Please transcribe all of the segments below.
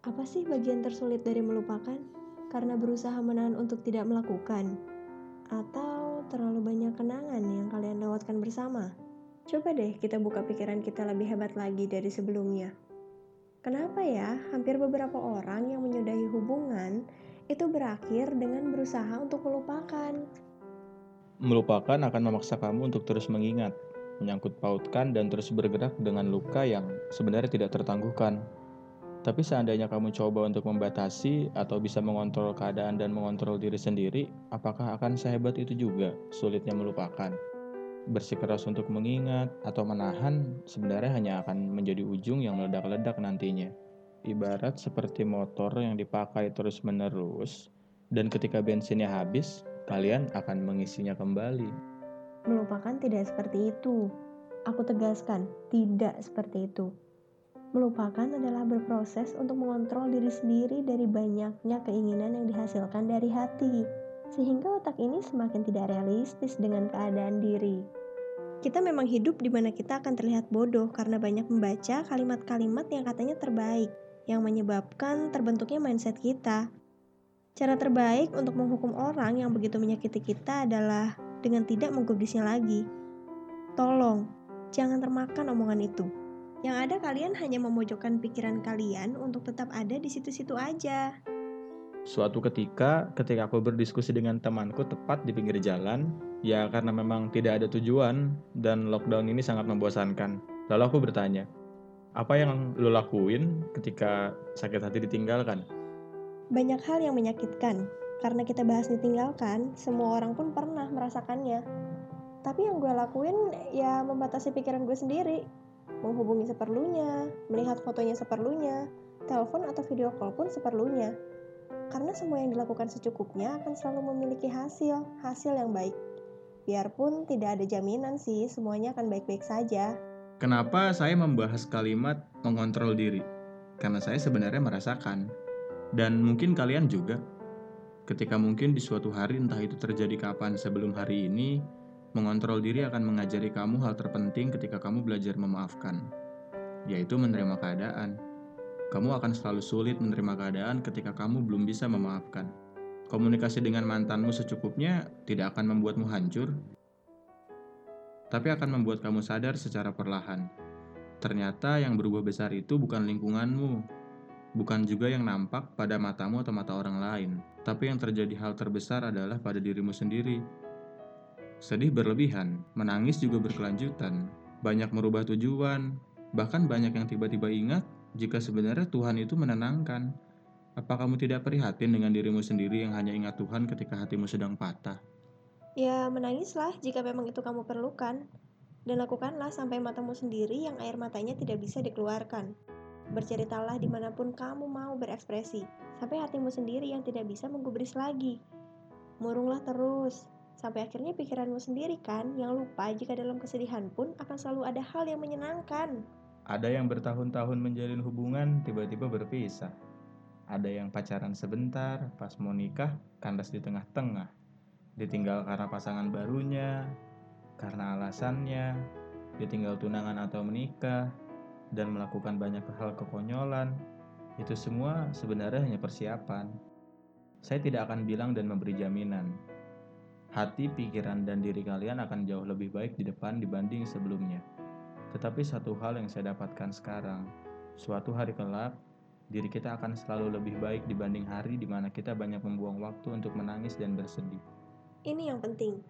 Apa sih bagian tersulit dari melupakan? Karena berusaha menahan untuk tidak melakukan? Atau terlalu banyak kenangan yang kalian lewatkan bersama? Coba deh kita buka pikiran kita lebih hebat lagi dari sebelumnya. Kenapa ya hampir beberapa orang yang menyudahi hubungan itu berakhir dengan berusaha untuk melupakan? Melupakan akan memaksa kamu untuk terus mengingat, menyangkut pautkan dan terus bergerak dengan luka yang sebenarnya tidak tertangguhkan. Tapi seandainya kamu coba untuk membatasi atau bisa mengontrol keadaan dan mengontrol diri sendiri, apakah akan sehebat itu juga sulitnya melupakan? Bersikeras untuk mengingat atau menahan sebenarnya hanya akan menjadi ujung yang meledak-ledak nantinya. Ibarat seperti motor yang dipakai terus-menerus dan ketika bensinnya habis, kalian akan mengisinya kembali. Melupakan tidak seperti itu. Aku tegaskan, tidak seperti itu. Melupakan adalah berproses untuk mengontrol diri sendiri dari banyaknya keinginan yang dihasilkan dari hati, sehingga otak ini semakin tidak realistis dengan keadaan diri. Kita memang hidup di mana kita akan terlihat bodoh karena banyak membaca kalimat-kalimat yang katanya terbaik, yang menyebabkan terbentuknya mindset kita. Cara terbaik untuk menghukum orang yang begitu menyakiti kita adalah dengan tidak menggubrisnya lagi. Tolong, jangan termakan omongan itu. Yang ada kalian hanya memojokkan pikiran kalian untuk tetap ada di situ-situ aja. Suatu ketika, ketika aku berdiskusi dengan temanku tepat di pinggir jalan, ya karena memang tidak ada tujuan dan lockdown ini sangat membosankan. Lalu aku bertanya, apa yang lo lakuin ketika sakit hati ditinggalkan? Banyak hal yang menyakitkan. Karena kita bahas ditinggalkan, semua orang pun pernah merasakannya. Tapi yang gue lakuin ya membatasi pikiran gue sendiri. Menghubungi seperlunya, melihat fotonya seperlunya, telepon atau video call pun seperlunya. Karena semua yang dilakukan secukupnya akan selalu memiliki hasil, hasil yang baik. Biarpun tidak ada jaminan sih semuanya akan baik-baik saja. Kenapa saya membahas kalimat mengontrol diri? Karena saya sebenarnya merasakan dan mungkin kalian juga, ketika mungkin di suatu hari entah itu terjadi kapan sebelum hari ini, mengontrol diri akan mengajari kamu hal terpenting ketika kamu belajar memaafkan, yaitu menerima keadaan. Kamu akan selalu sulit menerima keadaan ketika kamu belum bisa memaafkan. Komunikasi dengan mantanmu secukupnya tidak akan membuatmu hancur, tapi akan membuat kamu sadar secara perlahan. Ternyata yang berubah besar itu bukan lingkunganmu, bukan juga yang nampak pada matamu atau mata orang lain, tapi yang terjadi hal terbesar adalah pada dirimu sendiri. Sedih berlebihan, menangis juga berkelanjutan, banyak merubah tujuan, bahkan banyak yang tiba-tiba ingat jika sebenarnya Tuhan itu menenangkan. Apa kamu tidak prihatin dengan dirimu sendiri yang hanya ingat Tuhan ketika hatimu sedang patah? Ya, menangislah jika memang itu kamu perlukan. Dan lakukanlah sampai matamu sendiri yang air matanya tidak bisa dikeluarkan. Berceritalah di mana pun kamu mau berekspresi, sampai hatimu sendiri yang tidak bisa menggubris lagi. Murunglah terus, sampai akhirnya pikiranmu sendiri kan yang lupa jika dalam kesedihan pun akan selalu ada hal yang menyenangkan. Ada yang bertahun-tahun menjalin hubungan tiba-tiba berpisah. Ada yang pacaran sebentar, pas mau nikah, kandas di tengah-tengah. Ditinggal karena pasangan barunya, karena alasannya, ditinggal tunangan atau menikah, dan melakukan banyak hal kekonyolan, itu semua sebenarnya hanya persiapan. Saya tidak akan bilang dan memberi jaminan. Hati, pikiran, dan diri kalian akan jauh lebih baik di depan dibanding sebelumnya. Tetapi satu hal yang saya dapatkan sekarang, suatu hari kelak, diri kita akan selalu lebih baik dibanding hari di mana kita banyak membuang waktu untuk menangis dan bersedih. Ini yang penting.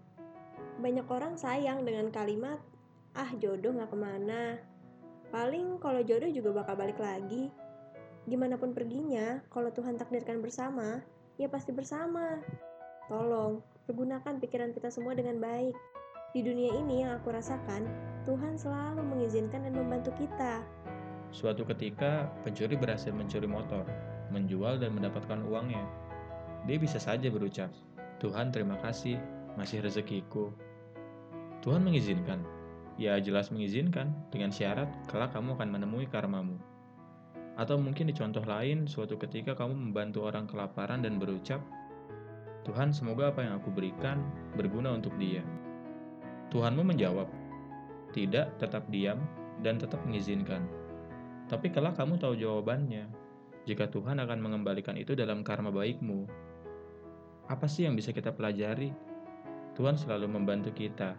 Banyak orang sayang dengan kalimat, ah jodoh gak ke mana, Paling kalau jodoh juga bakal balik lagi. Gimana pun perginya, kalau Tuhan takdirkan bersama, ya pasti bersama. Tolong, pergunakan pikiran kita semua dengan baik. Di dunia ini yang aku rasakan, Tuhan selalu mengizinkan dan membantu kita. Suatu ketika, pencuri berhasil mencuri motor, menjual dan mendapatkan uangnya. Dia bisa saja berucap, Tuhan terima kasih, masih rezekiku. Tuhan mengizinkan, Ya jelas mengizinkan, dengan syarat kelak kamu akan menemui karmamu. Atau mungkin di contoh lain, suatu ketika kamu membantu orang kelaparan dan berucap, Tuhan semoga apa yang aku berikan berguna untuk dia. Tuhanmu menjawab, tidak tetap diam dan tetap mengizinkan. Tapi kelak kamu tahu jawabannya, jika Tuhan akan mengembalikan itu dalam karma baikmu. Apa sih yang bisa kita pelajari? Tuhan selalu membantu kita.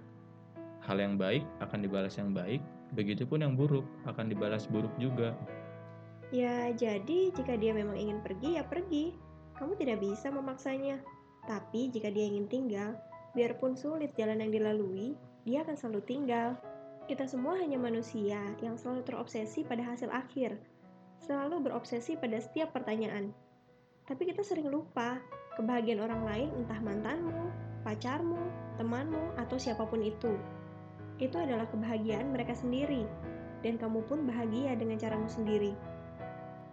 Hal yang baik akan dibalas yang baik, begitupun yang buruk akan dibalas buruk juga. Ya, jadi jika dia memang ingin pergi, ya pergi. Kamu tidak bisa memaksanya. Tapi jika dia ingin tinggal, biarpun sulit jalan yang dilalui, dia akan selalu tinggal. Kita semua hanya manusia yang selalu terobsesi pada hasil akhir, selalu berobsesi pada setiap pertanyaan. Tapi kita sering lupa kebahagiaan orang lain entah mantanmu, pacarmu, temanmu, atau siapa pun itu. Itu adalah kebahagiaan mereka sendiri, dan kamu pun bahagia dengan caramu sendiri.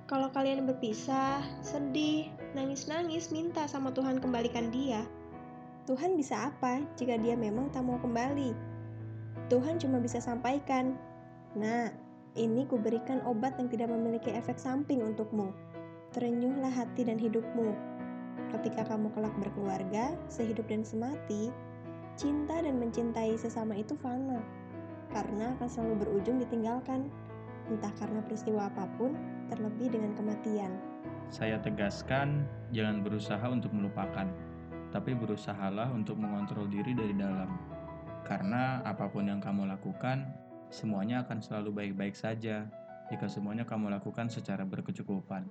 Kalau kalian berpisah, sedih, nangis-nangis, minta sama Tuhan kembalikan dia. Tuhan bisa apa jika dia memang tak mau kembali? Tuhan cuma bisa sampaikan, Nah, ini kuberikan obat yang tidak memiliki efek samping untukmu. Terenyuhlah hati dan hidupmu. Ketika kamu kelak berkeluarga, sehidup dan semati, cinta dan mencintai sesama itu fana, karena akan selalu berujung ditinggalkan, entah karena peristiwa apa pun, terlebih dengan kematian. Saya tegaskan, jangan berusaha untuk melupakan, tapi berusahalah untuk mengontrol diri dari dalam. Karena apa pun yang kamu lakukan, semuanya akan selalu baik-baik saja jika semuanya kamu lakukan secara berkecukupan.